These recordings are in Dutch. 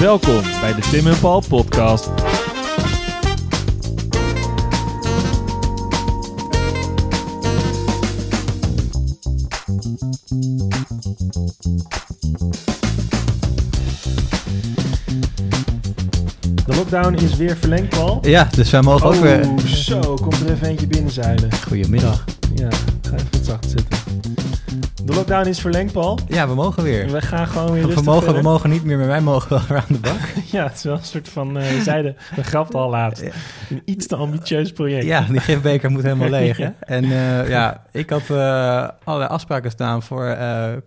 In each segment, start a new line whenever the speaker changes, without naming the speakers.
Welkom bij de Tim en Paul podcast. De lockdown is weer verlengd, Paul.
Ja, dus wij mogen ook weer...
Oh, zo, komt er even eentje binnenzuilen.
Goedemiddag.
Ja, ga even wat zacht zitten. De lockdown is verlengd, Paul.
Ja, we mogen weer.
We gaan gewoon weer
We mogen, we mogen niet meer, maar wij mogen wel weer aan de bak.
Ja, het is wel een soort van, we zeiden, we grapten al laatst. Een iets te ambitieus project.
Ja, die gifbeker moet helemaal leeg.
Ja.
En eh, ja, ik had eh, allerlei afspraken staan voor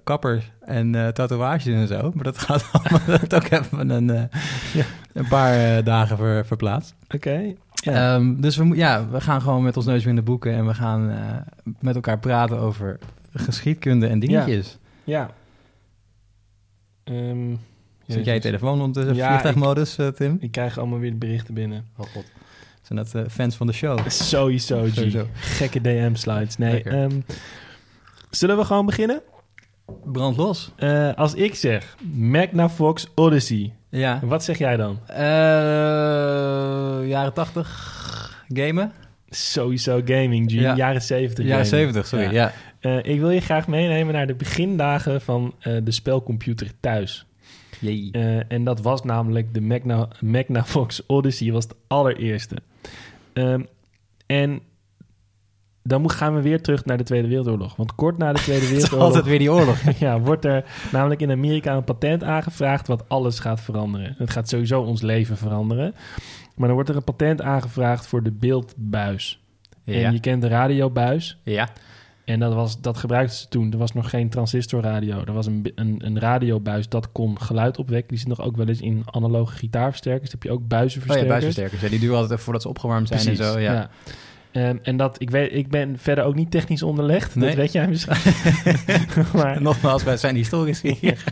kappers en tatoeages en zo. Maar dat gaat allemaal dat ook even een,
Ja.
een paar dagen ver, verplaatst.
Oké. Ja.
Ehm, dus we, ja, we gaan gewoon met ons neus weer in de boeken en we gaan met elkaar praten over geschiedkunde en dingetjes.
ja. Ehm,
Zet jij je telefoon ondertussen
Ja,
vliegtuigmodus, eh, Tim?
Ik krijg allemaal weer berichten binnen.
Oh god. Zijn dat eh, fans van de show?
Sowieso, G.
Sowieso.
Gekke DM-slides. Nee, ehm, zullen we gewoon beginnen?
Brand los.
Eh, als ik zeg Magnavox Odyssey,
Ja.
wat zeg jij dan?
Eh, jaren 80 gamen?
Sowieso gaming, G.
Ja.
Jaren 70.
Jaren
gaming.
70, sorry.
Ja.
Ja.
Eh, ik wil je graag meenemen naar de begindagen van eh, de spelcomputer thuis.
Jee.
Eh, en dat was namelijk de Magna, Magnavox Odyssey, was de allereerste. Ehm, en dan moet, gaan we weer terug naar de Tweede Wereldoorlog. Want kort na de Tweede Wereldoorlog
altijd weer die oorlog.
ja, wordt er namelijk in Amerika een patent aangevraagd wat alles gaat veranderen. Het gaat sowieso ons leven veranderen. Maar dan wordt er een patent aangevraagd voor de beeldbuis. En
Ja.
je kent de radiobuis.
Ja.
En dat, was, dat gebruikten ze toen. Er was nog geen transistorradio. Er was een, een, een radiobuis dat kon geluid opwekken. Die zit nog ook wel eens in analoge gitaarversterkers. Dan heb je ook
Oh ja,
buizenversterkers.
Ja, die duren altijd even voordat ze opgewarmd zijn
Precies,
en zo. Ja.
ja. Ehm, en dat, ik, weet, ik ben verder ook niet technisch onderlegd.
Nee.
Dat weet jij misschien. maar,
nogmaals, wij zijn historisch hier.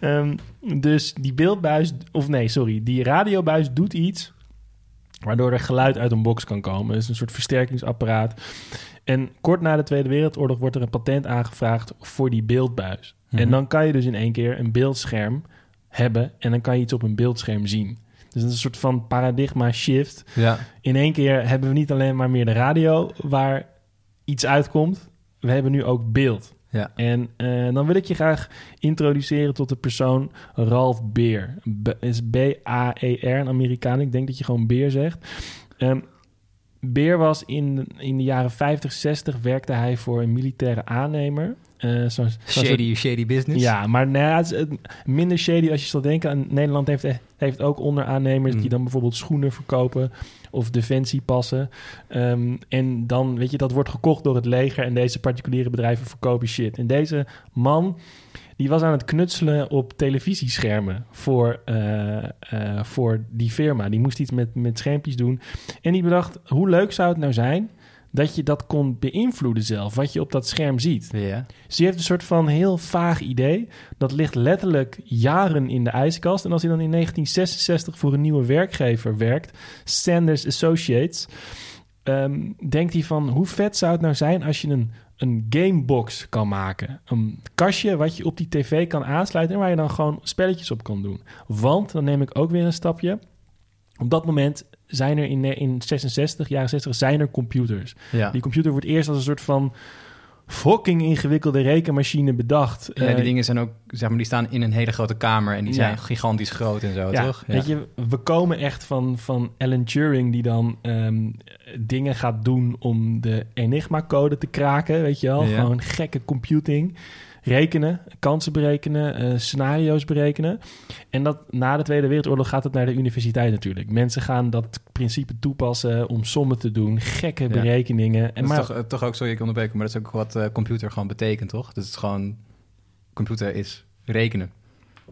Ehm, dus die beeldbuis, of nee, sorry, die radiobuis doet iets waardoor er geluid uit een box kan komen. Het is een soort versterkingsapparaat. En kort na de Tweede Wereldoorlog wordt er een patent aangevraagd voor die beeldbuis. En
Mhm.
dan kan je dus in één keer een beeldscherm hebben en dan kan je iets op een beeldscherm zien. Dus dat is een soort van paradigma shift.
Ja.
In één keer hebben we niet alleen maar meer de radio waar iets uitkomt. We hebben nu ook beeld.
Ja.
En eh, dan wil ik je graag introduceren tot de persoon Ralph Beer. B is B-A-E-R, een Amerikaan. Ik denk dat je gewoon Beer zegt. Ehm Beer was in, in de jaren 50, 60 werkte hij voor een militaire aannemer. Eh,
Shady, shady business.
ja, maar nou ja, het is het- minder shady als je zal denken. En Nederland heeft, heeft ook onderaannemers
Mm.
die dan bijvoorbeeld schoenen verkopen of defensiepassen. Ehm, en dan, weet je, dat wordt gekocht door het leger en deze particuliere bedrijven verkopen shit. En deze man, die was aan het knutselen op televisieschermen voor, eh, eh, voor die firma. Die moest iets met, met schermpjes doen. En die bedacht, hoe leuk zou het nou zijn dat je dat kon beïnvloeden zelf, wat je op dat scherm ziet.
Ja.
Dus heeft een soort van heel vaag idee. Dat ligt letterlijk jaren in de ijskast. En als hij dan in 1966 voor een nieuwe werkgever werkt, Sanders Associates, ehm, denkt hij van hoe vet zou het nou zijn als je een, een gamebox kan maken. Een kastje wat je op die tv kan aansluiten en waar je dan gewoon spelletjes op kan doen. Want, dan neem ik ook weer een stapje. Op dat moment zijn er in, in 66, jaren 60, zijn er computers.
Ja.
Die computer wordt eerst als een soort van fucking ingewikkelde rekenmachine bedacht.
Ja, die
Eh,
dingen zijn ook, zeg maar, die staan in een hele grote kamer en die
Ja.
zijn gigantisch groot en zo,
ja,
toch?
Weet je, we komen echt van, van Alan Turing die dan ehm, dingen gaat doen om de Enigma-code te kraken, weet je wel? Gewoon gekke computing. Rekenen, kansen berekenen, eh, scenario's berekenen. En dat na de Tweede Wereldoorlog gaat het naar de universiteit natuurlijk. Mensen gaan dat principe toepassen om sommen te doen, gekke
Ja.
berekeningen. En
En
maar,
maar, toch, eh, toch ook, sorry ik onderbreek, maar dat is ook wat eh, computer gewoon betekent, toch? Dat is gewoon, computer is rekenen.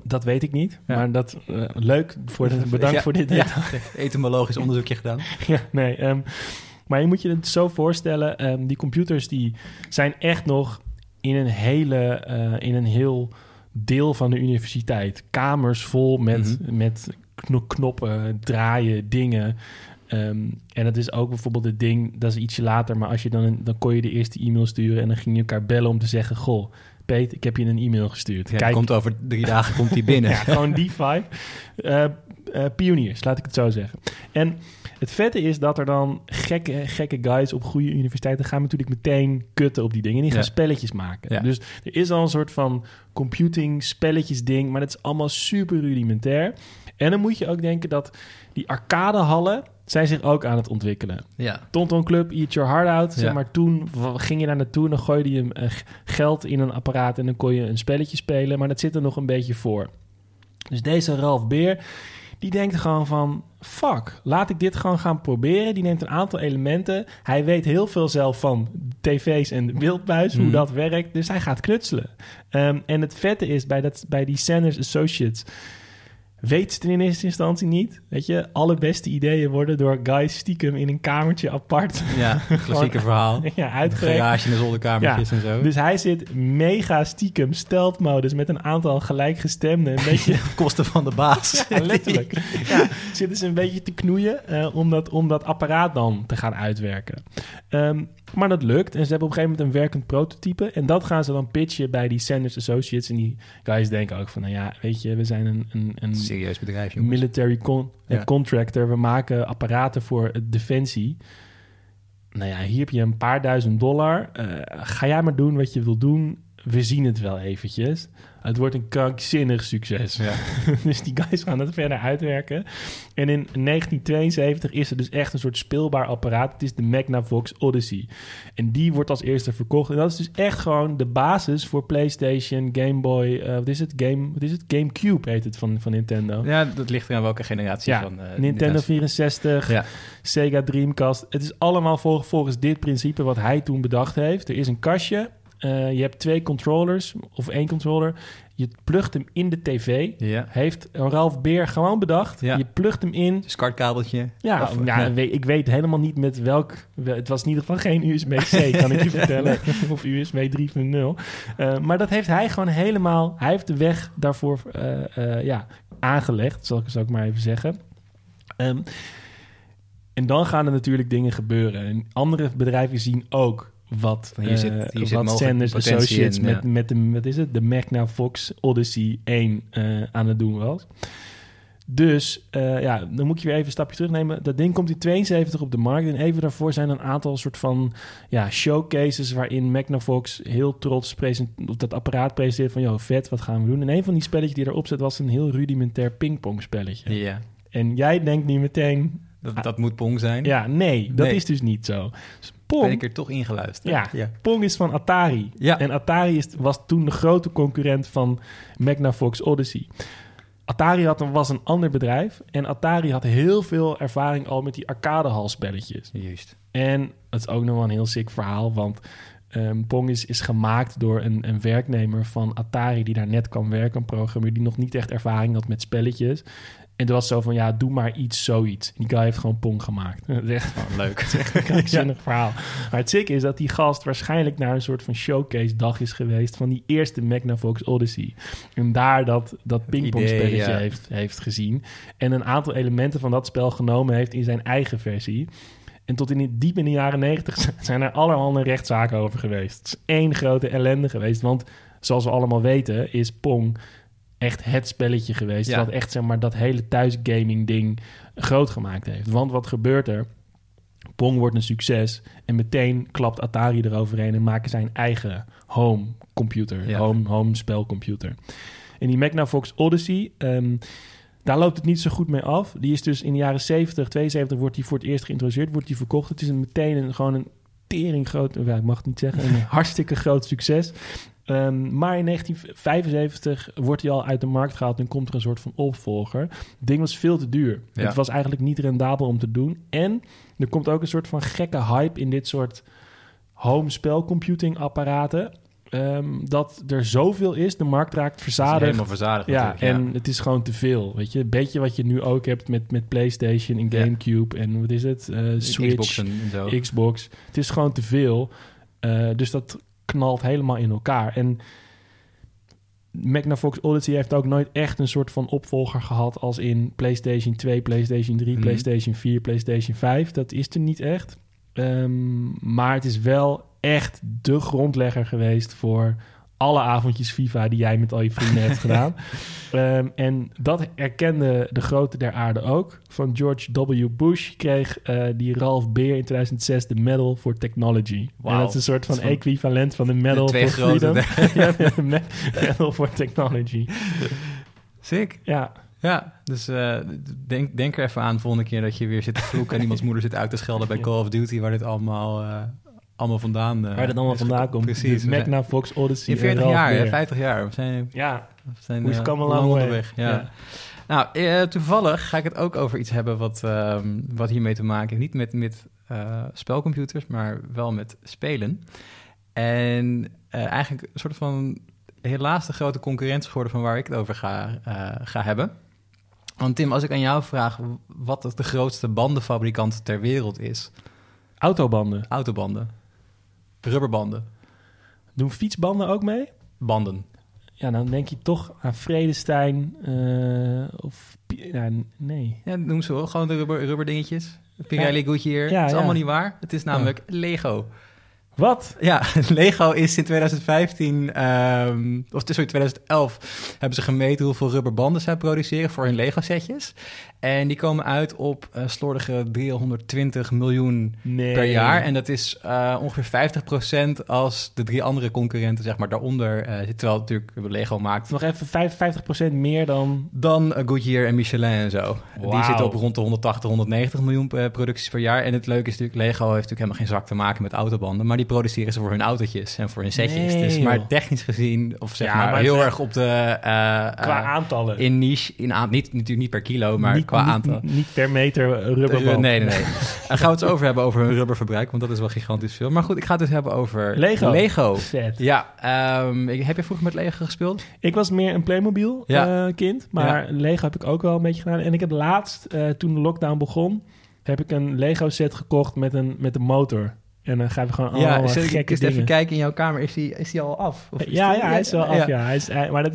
Dat weet ik niet,
Ja.
maar dat leuk. Voor de, bedankt
Ja,
voor dit.
Ja, etymologisch onderzoekje gedaan.
Ja, nee. ehm, maar je moet je het zo voorstellen: ehm, die computers die zijn echt nog in een hele, eh, in een heel deel van de universiteit. Kamers vol met, met kno- knoppen, draaien, dingen. Ehm, en het is ook bijvoorbeeld het ding, dat is ietsje later, maar als je dan, dan kon je de eerste e-mail sturen en dan ging je elkaar bellen om te zeggen: Goh, Peet, ik heb je een e-mail gestuurd.
Ja, die komt over drie dagen komt die binnen.
ja, gewoon die vibe. Eh, eh, pioniers, laat ik het zo zeggen. En het vette is dat er dan gekke, gekke guys op goede universiteiten gaan natuurlijk meteen kutten op die dingen. Die gaan
Ja.
spelletjes maken.
Ja.
Dus er is al een soort van computing spelletjes ding, maar dat is allemaal super rudimentair. En dan moet je ook denken dat die arcadehallen zijn zich ook aan het ontwikkelen.
ja.
Tonton Club, Eat Your Heart Out. Zeg
Ja.
maar toen ging je daar naartoe en dan gooide je eh, geld in een apparaat en dan kon je een spelletje spelen. Maar dat zit er nog een beetje voor. Dus deze Ralf Beer, die denkt gewoon van... Fuck, laat ik dit gewoon gaan proberen. Die neemt een aantal elementen. Hij weet heel veel zelf van tv's en de beeldbuis, hoe
Mhm.
dat werkt. Dus hij gaat knutselen. Ehm, en het vette is, bij, dat, bij die Sanders Associates... Weet ze het in eerste instantie niet. Weet je, alle beste ideeën worden door guys stiekem in een kamertje apart
ja, klassieke verhaal.
ja, uitgewerkt.
garage en de zolderkamertjes en zo.
Dus hij zit mega stiekem stealth modus met een aantal gelijkgestemden. Een beetje,
kosten van de baas.
ja, letterlijk. Ja, zitten ze een beetje te knoeien eh, om, dat, om dat apparaat dan te gaan uitwerken. Ehm, maar dat lukt. En ze hebben op een gegeven moment een werkend prototype. En dat gaan ze dan pitchen bij die Sanders Associates. En die guys denken ook van, nou ja, weet je, we zijn een, een, een
Serieus bedrijf, jongens.
military con-
Ja.
contractor. We maken apparaten voor defensie. Nou ja, hier heb je een paar duizend dollar. Eh, ga jij maar doen wat je wil doen. We zien het wel eventjes. Het wordt een krankzinnig succes.
Ja.
dus die guys gaan het verder uitwerken. En in 1972 is er dus echt een soort speelbaar apparaat. Het is de Magnavox Odyssey. En die wordt als eerste verkocht. En dat is dus echt gewoon de basis voor PlayStation, Game Boy. eh, wat is het? Game, wat is het? GameCube heet het van, van Nintendo.
ja, dat ligt eraan welke generatie
Ja,
van... eh,
Nintendo 64,
Ja.
Sega Dreamcast. Het is allemaal vol- volgens dit principe wat hij toen bedacht heeft. Er is een kastje. Eh, je hebt twee controllers of één controller. Je plugt hem in de tv.
Ja.
Heeft Ralph Beer gewoon bedacht.
Ja.
Je plugt hem in.
Skartkabeltje.
Ja,
Of,
ja, ik weet helemaal niet met welk... Het was in ieder geval geen USB-C, kan ik je vertellen. Of USB 3.0. Eh, maar dat heeft hij gewoon helemaal... Hij heeft de weg daarvoor eh, eh, ja, aangelegd, zal ik, zal ik maar even zeggen. Ehm, en dan gaan er natuurlijk dingen gebeuren. En andere bedrijven zien ook wat,
hier
eh,
zit- hier zit
wat
mogelijk
Sanders Associates
in,
met,
ja.
met, de, wat is het, de Magnavox Odyssey 1 eh, aan het doen was. Dus eh, ja, dan moet je weer even een stapje terugnemen. Dat ding komt in 72 op de markt. En even daarvoor zijn een aantal soort van ja, showcases... waarin Magnavox heel trots present, of dat apparaat presenteert van... joh, vet, wat gaan we doen? En een van die spelletjes die erop zit... was een heel rudimentair pingpong spelletje.
Ja.
En jij denkt nu meteen...
Dat, dat moet Pong zijn.
Ja, nee, dat
Nee.
is dus niet zo. Dus
Ben
Pong,
ik er toch ingeluisterd.
Ja.
ja.
Pong is van Atari.
Ja.
En Atari is, was toen de grote concurrent van Magnavox Odyssey. Atari had een, was een ander bedrijf. En Atari had heel veel ervaring al met die arcadehalspelletjes.
Juist.
En het is ook nog wel een heel sick verhaal, want ehm, Pong is, is gemaakt door een, een werknemer van Atari die daar net kwam werken, een programmeur die nog niet echt ervaring had met spelletjes. En toen was zo van, ja, doe maar iets, zoiets. Die guy heeft gewoon Pong gemaakt. Dat is echt
Oh, leuk.
een krankzinnig verhaal. Maar het zieke is dat die gast waarschijnlijk naar een soort van showcase dag is geweest van die eerste Magnavox Odyssey. En daar dat, dat pingpongspelletje
ja.
heeft, heeft gezien. En een aantal elementen van dat spel genomen heeft in zijn eigen versie. En tot in die, diep in de jaren negentig zijn er allerhande rechtszaken over geweest. Het is één grote ellende geweest. Want zoals we allemaal weten is Pong echt het spelletje geweest...
Ja.
wat echt zeg maar, dat hele thuisgaming ding groot gemaakt heeft. Want wat gebeurt er? Pong wordt een succes en meteen klapt Atari eroverheen... en maken zijn eigen home computer,
Ja.
home, home spelcomputer. En die Magnavox Odyssey... ehm, daar loopt het niet zo goed mee af. Die is dus in de jaren 70, 72 wordt die voor het eerst geïntroduceerd, wordt die verkocht. Het is een, meteen een, gewoon een tering groot, ik mag het niet zeggen, een hartstikke groot succes. Ehm, maar in 1975 wordt hij al uit de markt gehaald en komt er een soort van opvolger. Het ding was veel te duur.
Ja.
Het was eigenlijk niet rendabel om te doen. En er komt ook een soort van gekke hype in dit soort home spelcomputing apparaten. ehm, dat er zoveel is, de markt raakt verzadigd.
Helemaal verzadigd
Ja, en het is gewoon te veel. Weet je, een beetje wat je nu ook hebt met, met PlayStation en
Ja.
Gamecube en wat is het? Eh, Switch,
Xbox en, en zo.
Xbox. Het is gewoon te veel. Eh, dus dat knalt helemaal in elkaar. En Magnavox Odyssey heeft ook nooit echt een soort van opvolger gehad als in PlayStation 2, PlayStation 3,
Mhm.
PlayStation 4, PlayStation 5. Dat is er niet echt. Ehm, maar het is wel echt de grondlegger geweest voor alle avondjes FIFA die jij met al je vrienden hebt gedaan. Ehm, en dat erkende de grote der aarde ook. Van George W. Bush kreeg eh, die Ralph Beer in 2006 de Medal for Technology.
Wauw.
En dat is een soort van equivalent van de Medal
de twee
for Freedom. ja, de Medal for Technology.
Sick.
Ja,
Ja, dus eh, denk, denk er even aan de volgende keer dat je weer zit te vloeken en iemands moeder zit uit te schelden bij. Call of Duty, waar dit allemaal, eh, allemaal vandaan eh,
waar dat allemaal vandaan komt.
Precies. Zijn-
Magna Fox Odyssey.
In
en
40
Ralph
jaar, hè,
Beer.
50 jaar. We zijn,
Ja,
we zijn
We've
eh,
come a
lang
long way.
onderweg. Ja.
Ja.
Nou, eh, toevallig ga ik het ook over iets hebben wat, ehm, wat hiermee te maken heeft. Niet met, met eh, spelcomputers, maar wel met spelen. En eh, eigenlijk een soort van helaas de grote concurrentie geworden van waar ik het over ga, eh, ga hebben. Want Tim, als ik aan jou vraag wat de grootste bandenfabrikant ter wereld is,
autobanden.
autobanden, rubberbanden,
Doen fietsbanden ook mee?
banden.
Ja, dan denk je toch aan Vredestein eh, of... Ja, nee.
Ja, noem ze wel. Gewoon de rubber, rubberdingetjes. Pirelli, Goodyear.
Ja,
dat is
ja.
allemaal niet waar. Het is namelijk Lego.
Wat?
Ja, Lego is in 2015, ehm, of sorry, 2011, hebben ze gemeten hoeveel rubberbanden zij produceren voor hun Lego-setjes. En die komen uit op eh slordige 320 miljoen
Nee.
per jaar. En dat is eh, ongeveer 50% als de drie andere concurrenten, zeg maar, daaronder eh zit. Terwijl natuurlijk Lego maakt
Nog even 55% meer dan...
dan Goodyear en Michelin en zo. Die zitten op rond de 180, 190 miljoen producties per jaar. En het leuke is natuurlijk, Lego heeft natuurlijk helemaal geen zak te maken met autobanden. Maar die produceren ze voor hun autootjes en voor hun setjes.
Nee,
dus maar technisch gezien, of zeg
Ja,
maar,
maar
heel erg op de...
Qua aantallen.
in niche, in aan, niet, natuurlijk niet per kilo, maar
niet,
qua
niet-
aantal.
Niet per meter rubberband.
Nee, nee, nee. Dan gaan we het over hebben over hun rubberverbruik, want dat is wel gigantisch veel. Maar goed, ik ga het dus hebben over
Lego.
Lego.
Vet.
Ja, ehm, ik- heb je vroeger met Lego gespeeld?
Ik was meer een Playmobil
Ja.
eh, kind, maar Lego heb ik ook wel een beetje gedaan. En ik heb laatst, eh, toen de lockdown begon, heb ik een Lego set gekocht met een, met een motor. En dan gaan we gewoon allemaal
ja, ik
gekke
eens even kijken in jouw kamer. Is die, is die al af? Of is
Ja,
die-
ja, hij is wel af. Ja. Hij is, hij- maar dat,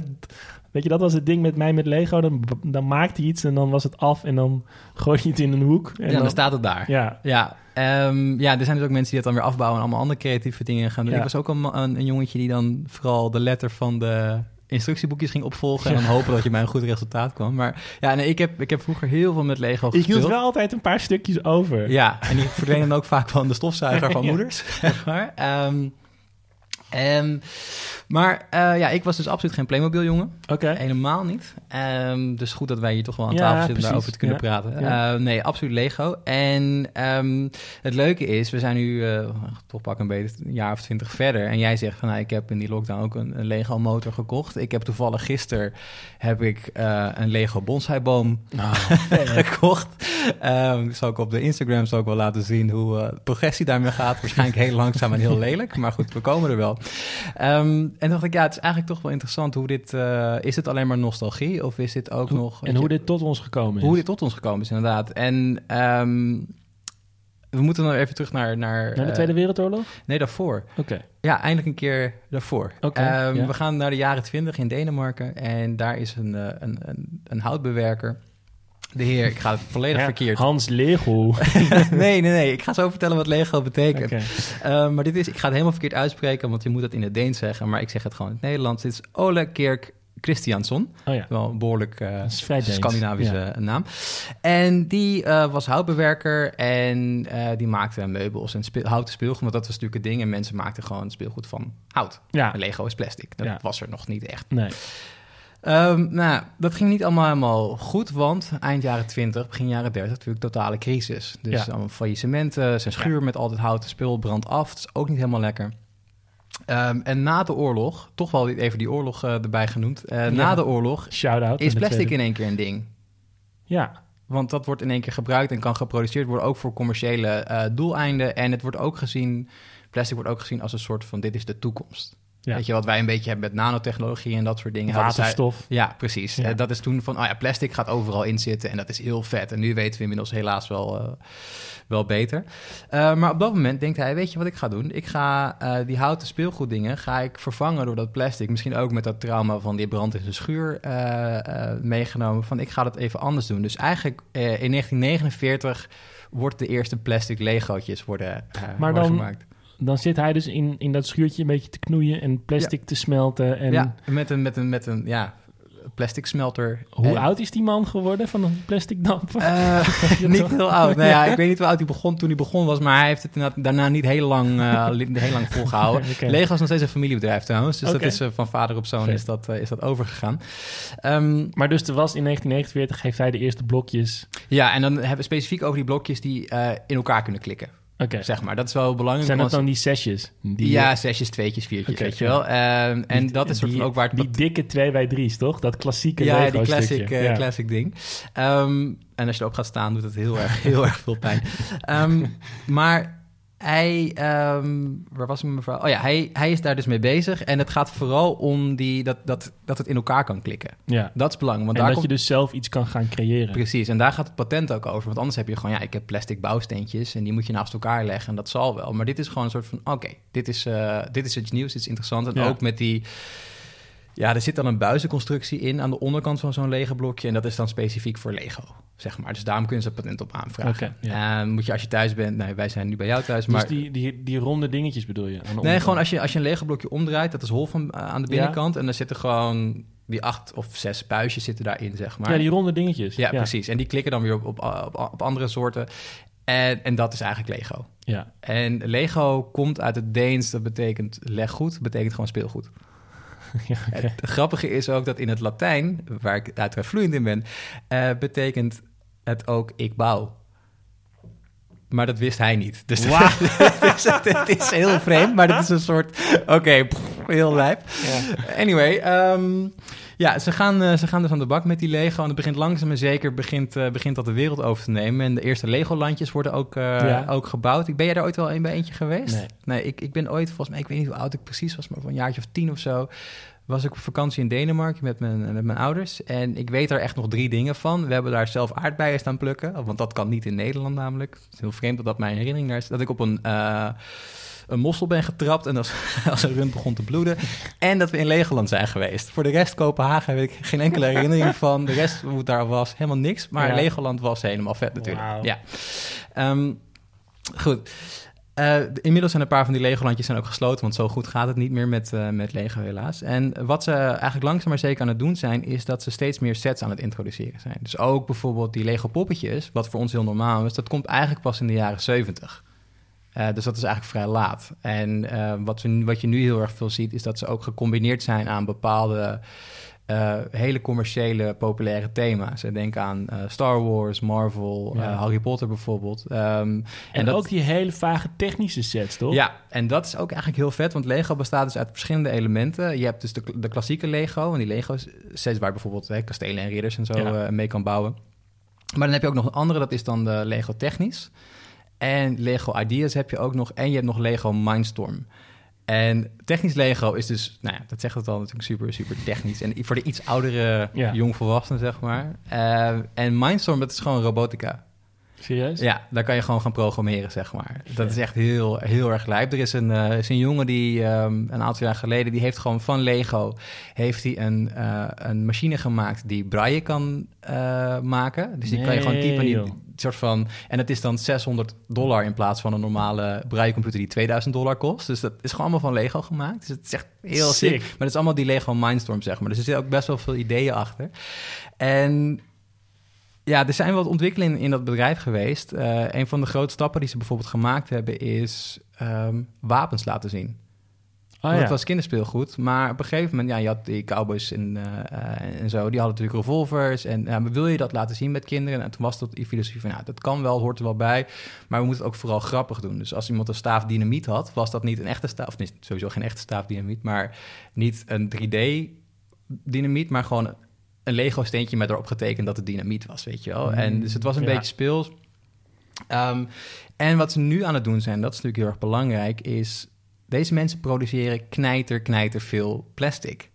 weet je, dat was het ding met mij met Lego. Dan, dan maakte hij iets en dan was het af en dan gooi je het in een hoek. En
Ja,
dan,
dan staat het daar.
ja,
Ja, ehm, ja, er zijn dus ook mensen die dat dan weer afbouwen en allemaal andere creatieve dingen gaan doen.
Ja.
Ik was ook een, een, een jongetje die dan vooral de letter van de instructieboekjes ging opvolgen en dan hopen dat je bij een goed resultaat kwam. Maar ja, nee, ik, heb, ik heb vroeger heel veel met Lego
ik
gespeeld.
hield wel altijd een paar stukjes over.
Ja, en die verdwenen dan ook vaak van de stofzuiger van moeders, maar. Ehm, en, maar eh, ja, ik was dus absoluut geen Playmobil-jongen.
Oké.
Helemaal niet. Ehm, dus goed dat wij hier toch wel aan
Ja,
tafel zitten
precies.
daarover te kunnen
Ja.
praten.
Ja.
Eh, nee, absoluut Lego. En ehm, het leuke is, we zijn nu eh, toch pak een beetje een jaar of twintig verder. En jij zegt van, nou, ik heb in die lockdown ook een, een Lego motor gekocht. Ik heb toevallig gisteren heb ik eh, een Lego bonsaiboom
Nou,
gekocht. Ehm zal ik op de Instagram zal ik wel laten zien hoe progressie daarmee gaat. Waarschijnlijk heel langzaam en heel lelijk, maar goed, we komen er wel. Ehm, en dacht ik, ja, het is eigenlijk toch wel interessant hoe dit... eh, is het alleen maar nostalgie of is dit ook nog...
en hoe dit tot ons gekomen is.
hoe dit tot ons gekomen is, inderdaad. En ehm, we moeten nog even terug naar... Naar,
Naar de
eh,
Tweede Wereldoorlog?
nee, daarvoor.
Oké.
Ja, eindelijk een keer daarvoor.
Oké,
Ehm,
ja.
We gaan naar de jaren twintig in Denemarken. En daar is een, eh, een, een, een houtbewerker. De heer, ik ga het volledig
Ja,
verkeerd.
Hans Lego.
nee, nee, nee. Ik ga zo vertellen wat Lego betekent. Ehm, maar dit is, ik ga het helemaal verkeerd uitspreken, want je moet het in het Deens zeggen. Maar ik zeg het gewoon in het Nederlands. Dit is Ole Kerk Christiansson.
Oh ja.
Wel een behoorlijk eh, Scandinavische
ja.
naam. En die eh, was houtbewerker en eh, die maakte meubels en speel, houten speelgoed. Want dat was natuurlijk het ding. En mensen maakten gewoon speelgoed van hout.
Ja,
En Lego is plastic. Dat
Ja.
was er nog niet echt.
nee.
Ehm, nou, dat ging niet allemaal helemaal goed, want eind jaren 20, begin jaren 30 natuurlijk totale crisis. Dus
Ja.
allemaal faillissementen, zijn schuur met altijd houten spul brandt af. Dat is ook niet helemaal lekker. Ehm, en na de oorlog, toch wel even die oorlog eh, erbij genoemd. eh, Na de oorlog
Shout-out.
is plastic in één keer een ding.
Ja,
Want dat wordt in één keer gebruikt en kan geproduceerd worden, ook voor commerciële eh, doeleinden. En het wordt ook gezien, plastic wordt ook gezien als een soort van: dit is de toekomst.
Ja.
Weet je wat wij een beetje hebben met nanotechnologie en dat soort dingen. Zij-
waterstof.
ja, precies.
Ja.
Eh, dat is toen van, oh ja, plastic gaat overal in zitten en dat is heel vet. En nu weten we inmiddels helaas wel, eh, wel beter. Eh, maar op dat moment denkt hij, weet je wat ik ga doen? Ik ga die houten speelgoeddingen ga ik vervangen door dat plastic. Misschien ook met dat trauma van die brand in zijn schuur meegenomen. Van, ik ga dat even anders doen. Dus eigenlijk in 1949 wordt de eerste plastic Lego'tjes worden,
Maar
worden
dan-
gemaakt.
Dan zit hij dus in, in dat schuurtje een beetje te knoeien en plastic te smelten. En
Ja, met een, met een, met een ja, plastic smelter.
Hoe
En-
oud is die man geworden van een plastic damper?
Eh, niet heel oud. Nou ja, ik weet niet hoe oud hij begon toen hij begon was, maar hij heeft het daarna niet heel lang, eh, heel lang volgehouden.
Oké.
Lego is nog steeds een familiebedrijf trouwens, dus dat is eh, van vader op zoon
Vet.
is dat, is dat overgegaan. Ehm,
Maar dus er was in 1949 heeft hij de eerste blokjes.
ja, en dan hebben we specifiek over die blokjes die in elkaar kunnen klikken,
Oké.
zeg maar. Dat is wel belangrijk.
Zijn dat
want-
dan die zesjes? Die,
ja, zesjes, tweetjes, viertjes, weet je wel. Ehm, en
die-
dat is soort van ook waar het
Die dikke 2 bij 3's, toch? Dat klassieke
Ja, die classic, eh,
Ja.
classic ding. Ehm, en als je erop gaat staan, doet het heel erg, heel erg veel pijn. Ehm, maar hij, ehm, waar was met mevrouw? Oh ja, hij, hij is daar dus mee bezig. En het gaat vooral om die, dat, dat, dat het in elkaar kan klikken.
Ja.
Dat is belangrijk. Want
En
daar
dat
komt,
je dus zelf iets kan gaan creëren.
Precies, en daar gaat het patent ook over. Want anders heb je gewoon, ja, ik heb plastic bouwsteentjes en die moet je naast elkaar leggen en dat zal wel. Maar dit is gewoon een soort van, oké, dit, is, eh, dit is iets nieuws, dit is interessant. En
Ja.
ook met die, ja, er zit dan een buizenconstructie in aan de onderkant van zo'n Lego blokje. En dat is dan specifiek voor Lego, zeg maar. Dus daarom kunnen ze patent op aanvragen.
Ja.
Eh, moet je als je thuis bent, nee, wij zijn nu bij jou thuis, maar...
Dus die, die, die ronde dingetjes bedoel je? Aan de
Nee, gewoon als je, als je een Lego blokje omdraait, dat is hol van, eh, aan de binnenkant. En dan zitten gewoon die acht of zes puistjes zitten daarin, zeg maar.
Ja, die ronde dingetjes.
Ja, precies. En die klikken dan weer op, op, op, op andere soorten. En, en dat is eigenlijk Lego.
Ja.
En Lego komt uit het Deens, dat betekent leg goed, betekent gewoon speelgoed.
ja.
Het grappige is ook dat in het Latijn, waar ik uiteraard vloeiend in ben, eh, betekent het ook ik bouw. Maar dat wist hij niet. Dus, dus het is heel vreemd, maar dat is een soort... Oké, heel lijp. Anyway, ehm, ja, ze gaan, eh, ze gaan dus aan de bak met die Lego. En het begint langzaam en zeker begint, eh, begint dat de wereld over te nemen. En de eerste Lego-landjes worden ook,
Ja.
ook gebouwd. Ben jij daar ooit wel een bij eentje geweest?
Nee.
Nee, ik, ik ben ooit, volgens mij, ik weet niet hoe oud ik precies was, maar van een jaartje of tien of zo, was ik op vakantie in Denemarken met mijn, met mijn ouders. En ik weet er echt nog drie dingen van. We hebben daar zelf aardbeien staan plukken, want dat kan niet in Nederland namelijk. Het is heel vreemd dat dat mijn herinnering daar is. Dat ik op een... eh, een mossel ben getrapt en als, als een rund begon te bloeden. En dat we in Legoland zijn geweest. Voor de rest, Kopenhagen, heb ik geen enkele herinnering van. De rest, hoe het daar was, helemaal niks. Maar
Ja.
Legoland was helemaal vet natuurlijk. Ja. Ehm, goed. Eh, inmiddels zijn een paar van die Legolandjes zijn ook gesloten, want zo goed gaat het niet meer met, eh, met Lego helaas. En wat ze eigenlijk langzaam maar zeker aan het doen zijn, is dat ze steeds meer sets aan het introduceren zijn. Dus ook bijvoorbeeld die Lego poppetjes, wat voor ons heel normaal is, dat komt eigenlijk pas in de jaren 70. Eh, dus dat is eigenlijk vrij laat. En wat, we, wat je nu heel erg veel ziet, is dat ze ook gecombineerd zijn aan bepaalde eh, hele commerciële, populaire thema's. Denk aan eh, Star Wars, Marvel,
Ja.
eh, Harry Potter bijvoorbeeld. Ehm,
En,
dat-
ook die hele vage technische sets, toch?
ja, en dat is ook eigenlijk heel vet, want Lego bestaat dus uit verschillende elementen. Je hebt dus de, de klassieke Lego, en die Lego sets waar je bijvoorbeeld hè, kastelen en ridders en zo
Ja.
mee kan bouwen. Maar dan heb je ook nog een andere, dat is dan de Lego Technisch. En Lego Ideas heb je ook nog, en je hebt nog Lego Mindstorm. En technisch Lego is dus, nou ja, dat zegt het al natuurlijk super, super technisch. En voor de iets oudere
Ja.
jongvolwassenen, zeg maar. Eh, en Mindstorm, dat is gewoon robotica.
Serieus?
Ja, daar kan je gewoon gaan programmeren, zeg maar. Dat is echt heel, heel erg lijp. Er is een, eh, is een jongen die ehm, een aantal jaar geleden... die heeft gewoon van Lego... heeft hij een, eh, een machine gemaakt die braille kan maken. Dus die kan je gewoon typen... die soort van, en het is dan 600 dollar... in plaats van een normale braille-computer die 2000 dollar kost. Dus dat is gewoon allemaal van Lego gemaakt. Dus het is echt heel sick.
Sick.
Maar het is allemaal die Lego Mindstorm, zeg maar. Dus er zitten ook best wel veel ideeën achter. En ja, er zijn wat ontwikkelingen in dat bedrijf geweest. Eh, een van de grote stappen die ze bijvoorbeeld gemaakt hebben is ehm, wapens laten zien.
Oh, ja.
het was kinderspeelgoed, maar op een gegeven moment, ja, je had die cowboys en, eh, eh, en zo, die hadden natuurlijk revolvers. En wil je dat laten zien met kinderen? En toen was dat die filosofie van, nou, dat kan wel, hoort er wel bij, maar we moeten het ook vooral grappig doen. Dus als iemand een staaf dynamiet had, was dat niet een echte staaf, of niet, sowieso geen echte staaf dynamiet, maar niet een 3D dynamiet, maar gewoon een Lego steentje met erop getekend dat het dynamiet was, weet je wel. En dus het was een
Ja.
beetje speels. Ehm, en wat ze nu aan het doen zijn, dat is natuurlijk heel erg belangrijk, is deze mensen produceren knijter, knijter veel plastic.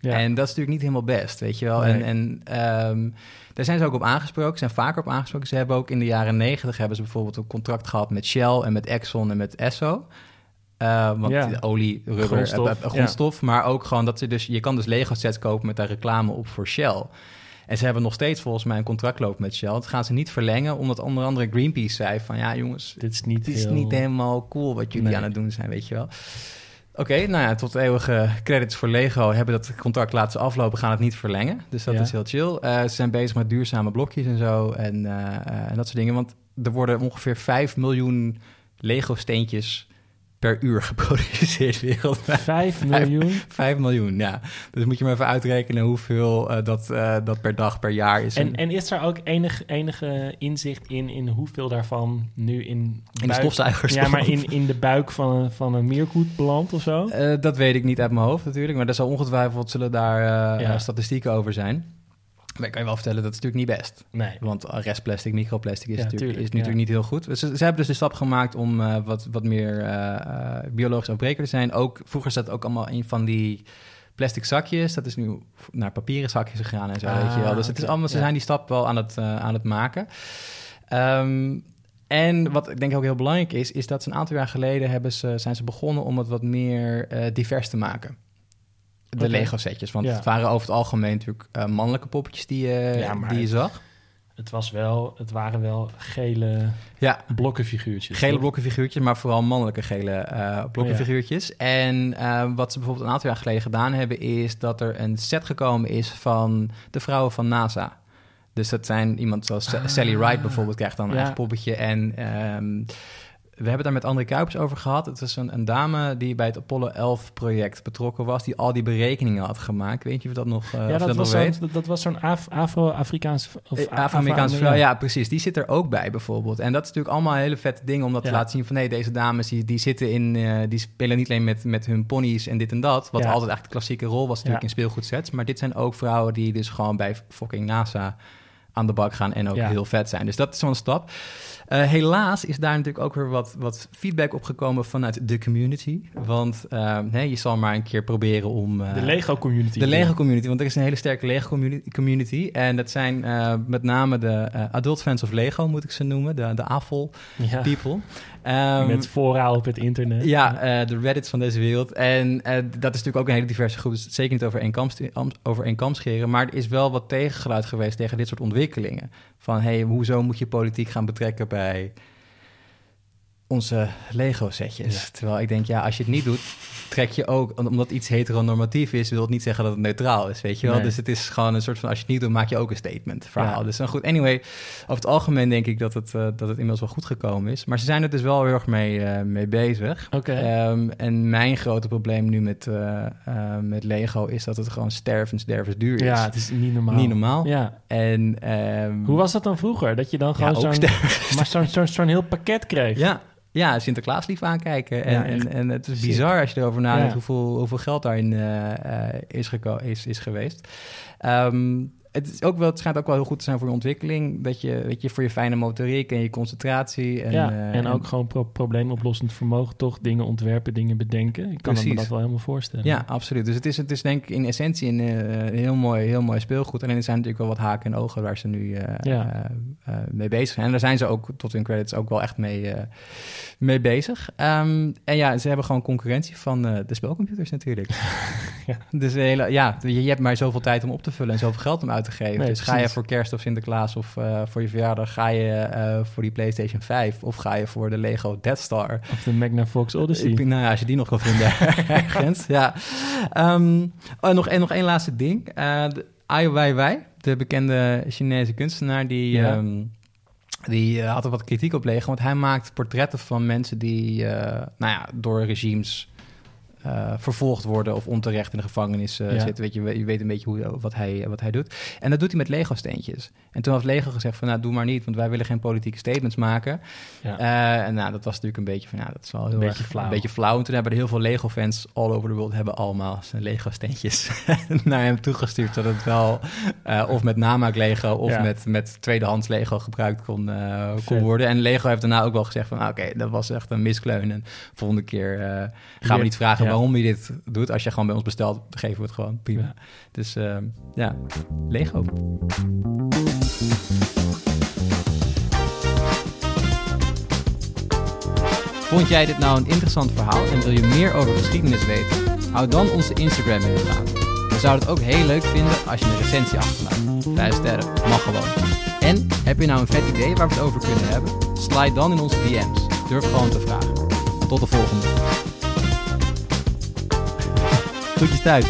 Ja.
En dat is natuurlijk niet helemaal best, weet je wel.
Nee.
En, en ehm, daar zijn ze ook op aangesproken, zijn vaker op aangesproken. Ze hebben ook in de jaren negentig hebben ze bijvoorbeeld een contract gehad met Shell en met Exxon en met Esso. Eh, want
Ja.
olie, rubber,
Grondstof,
eh, eh, grondstof. Maar ook gewoon dat ze dus... Je kan dus Lego sets kopen met daar reclame op voor Shell. En ze hebben nog steeds volgens mij een contract lopen met Shell. Dat gaan ze niet verlengen, omdat onder andere Greenpeace zei van... ja jongens,
Dit is niet
het is niet helemaal cool wat jullie
Nee.
aan het doen zijn, weet je wel. Oké, nou ja, tot eeuwige credits voor Lego. Hebben dat contract laten aflopen, gaan het niet verlengen. Dus dat
Ja.
is heel chill. Eh, ze zijn bezig met duurzame blokjes en zo en, eh, en dat soort dingen. Want er worden ongeveer 5 miljoen Lego-steentjes per uur geproduceerd wereldwijd.
5 miljoen?
5 miljoen, ja. Dus moet je maar even uitrekenen hoeveel eh, dat, eh, dat per dag, per jaar is.
En, en is er ook enig, enige inzicht in, in hoeveel daarvan nu in...
in de stofzuigers.
Ja, maar in, in de buik van een, van een meerkoet belandt of zo?
Eh, dat weet ik niet uit mijn hoofd natuurlijk, maar er zal ongetwijfeld zullen daar
Ja.
statistieken over zijn. Maar ik kan je wel vertellen, dat is natuurlijk niet best.
Nee.
Want restplastic, microplastic is,
Ja,
natuurlijk,
tuurlijk,
is natuurlijk
ja.
niet heel goed. Dus ze, ze hebben dus de stap gemaakt om eh, wat, wat meer eh, biologisch afbreekbaar te zijn. Ook, vroeger zat ook allemaal in van die plastic zakjes. Dat is nu naar papieren zakjes gegaan en zo,
Ah,
weet je wel. Dus het is allemaal, ze
ja.
zijn die stap wel aan het, aan het maken. Ehm, en wat ik denk ook heel belangrijk is, is dat ze een aantal jaar geleden hebben ze, zijn ze begonnen om het wat meer divers te maken. De
Oké.
Lego-setjes. Want
Ja.
het waren over het algemeen natuurlijk eh, mannelijke poppetjes die,
Ja, maar
die je zag.
Het, was wel, het waren wel gele
Ja,
blokkenfiguurtjes.
gele
toch?
blokkenfiguurtjes, maar vooral mannelijke gele eh blokkenfiguurtjes. En eh, wat ze bijvoorbeeld een aantal jaar geleden gedaan hebben, is dat er een set gekomen is van de vrouwen van NASA. Dus dat zijn iemand zoals
Ah.
Sally Ride bijvoorbeeld, krijgt dan een eigen poppetje. En ehm, we hebben het daar met André Kuipers over gehad. Het was een, een dame die bij het Apollo 11-project betrokken was, die al die berekeningen had gemaakt. Weet je of dat nog, of
Ja, dat,
nog
was
weet?
dat, dat was zo'n Af- Afro-Afrikaanse... of
Eh,
A-
Afro-Amerikaanse
Afro-
vrouw, ja, precies. Die zit er ook bij bijvoorbeeld. En dat is natuurlijk allemaal hele vette dingen om dat te laten zien van... nee, deze dames die, die zitten in... eh, die spelen niet alleen met, met hun ponies en dit en dat... wat
Ja.
altijd eigenlijk de klassieke rol was natuurlijk in speelgoedsets... maar dit zijn ook vrouwen die dus gewoon bij fucking NASA aan de bak gaan... en ook
Ja.
heel vet zijn. Dus dat is wel een stap. Eh, helaas is daar natuurlijk ook weer wat, wat feedback op gekomen vanuit de community. Want eh, nee, je zal maar een keer proberen om... eh,
De Lego-community.
de Lego community, want er is een hele sterke Lego community. community en dat zijn eh, met name de eh, adult fans of Lego, moet ik ze noemen. De, de AFOL
Ja,
Ehm,
met fora op het internet.
ja, eh, de Reddits van deze wereld. En eh, dat is natuurlijk ook een hele diverse groep. Dus zeker niet over één, kam, st- am- over één scheren. Maar er is wel wat tegengeluid geweest tegen dit soort ontwikkelingen. Van, hey, hoezo moet je politiek gaan betrekken bij onze Lego-setjes?
Ja.
Terwijl ik denk, ja, als je het niet doet, trek je ook... Omdat iets heteronormatief is, wil het niet zeggen dat het neutraal is, weet je wel?
Nee.
Dus het is gewoon een soort van, als je het niet doet, maak je ook een statement, verhaal.
Ja.
Dus nou goed, anyway, over het algemeen denk ik dat het, eh, dat het inmiddels wel goed gekomen is. Maar ze zijn er dus wel heel erg mee, eh, mee bezig.
Oké.
Ehm, en mijn grote probleem nu met, eh, met Lego is dat het gewoon stervens duur is.
ja, het is niet normaal.
Niet normaal.
Ja.
En, ehm,
Hoe was dat dan vroeger? Dat je dan gewoon zo'n, maar zo'n, zo'n, zo'n heel pakket kreeg?
ja, ja, Sinterklaas lief aankijken. En,
Ja,
en, en het is bizar als je erover nadenkt
Ja.
hoeveel, hoeveel geld daarin eh, is, is, is geweest. Ehm, het, is ook wel, het schijnt ook wel heel goed te zijn voor je ontwikkeling. Dat je, weet je, voor je fijne motoriek en je concentratie. En,
ja,
eh,
en ook gewoon pro- probleemoplossend vermogen, toch dingen ontwerpen, dingen bedenken. Ik kan me dat wel helemaal voorstellen.
Ja, absoluut. Dus het is, het is denk ik in essentie een, eh, heel, mooi, heel mooi speelgoed. Alleen er zijn natuurlijk wel wat haken en ogen waar ze nu eh,
Ja.
mee bezig zijn. En daar zijn ze ook tot hun credits ook wel echt mee, mee bezig. Ehm, en ja, ze hebben gewoon concurrentie van de spelcomputers natuurlijk.
Ja.
Dus hele, ja, je, je hebt maar zoveel tijd om op te vullen en zoveel geld om uit te geven.
Nee,
dus ga je voor kerst of Sinterklaas of eh, voor je verjaardag, ga je eh, voor die PlayStation 5 of ga je voor de Lego Death Star.
Of de Magnavox Odyssey.
Ik, nou ja, als je die nog kan vinden ergens. ja. Oh, nog, en nog één laatste ding. Eh de Ai Weiwei, de bekende Chinese kunstenaar, die,
Ja.
ehm, die had er wat kritiek op liggen. Want hij maakt portretten van mensen die nou ja, door regimes eh, vervolgd worden of onterecht in de gevangenis
Ja.
zitten. Weet je, je weet een beetje hoe, wat, hij, wat hij doet. En dat doet hij met Lego-steentjes. En toen had Lego gezegd van, nou, doe maar niet, want wij willen geen politieke statements maken.
Ja.
Eh, en nou, dat was natuurlijk een beetje van, ja, dat is wel heel
Een
erg
beetje flauw.
Een beetje flauw. En toen hebben er heel veel Lego-fans all over the world hebben allemaal zijn Lego-steentjes naar hem toegestuurd, zodat het wel of met namaak Lego of
Ja.
met, met tweedehands Lego gebruikt kon, kon worden. En Lego heeft daarna ook wel gezegd van, ah, oké, dat was echt een miskleun. En volgende keer gaan we niet vragen. Waarom je dit doet. Als je gewoon bij ons bestelt, geven we het gewoon. Prima. Dus eh, ja, Lego. Vond jij dit nou een interessant verhaal en wil je meer over geschiedenis weten? Hou dan onze Instagram in de gaten. We zouden het ook heel leuk vinden als je een recensie achterlaat. Vijf sterren, mag gewoon. En heb je nou een vet idee waar we het over kunnen hebben? Slide dan in onze DM's. Durf gewoon te vragen. Tot de volgende. Groetjes thuis.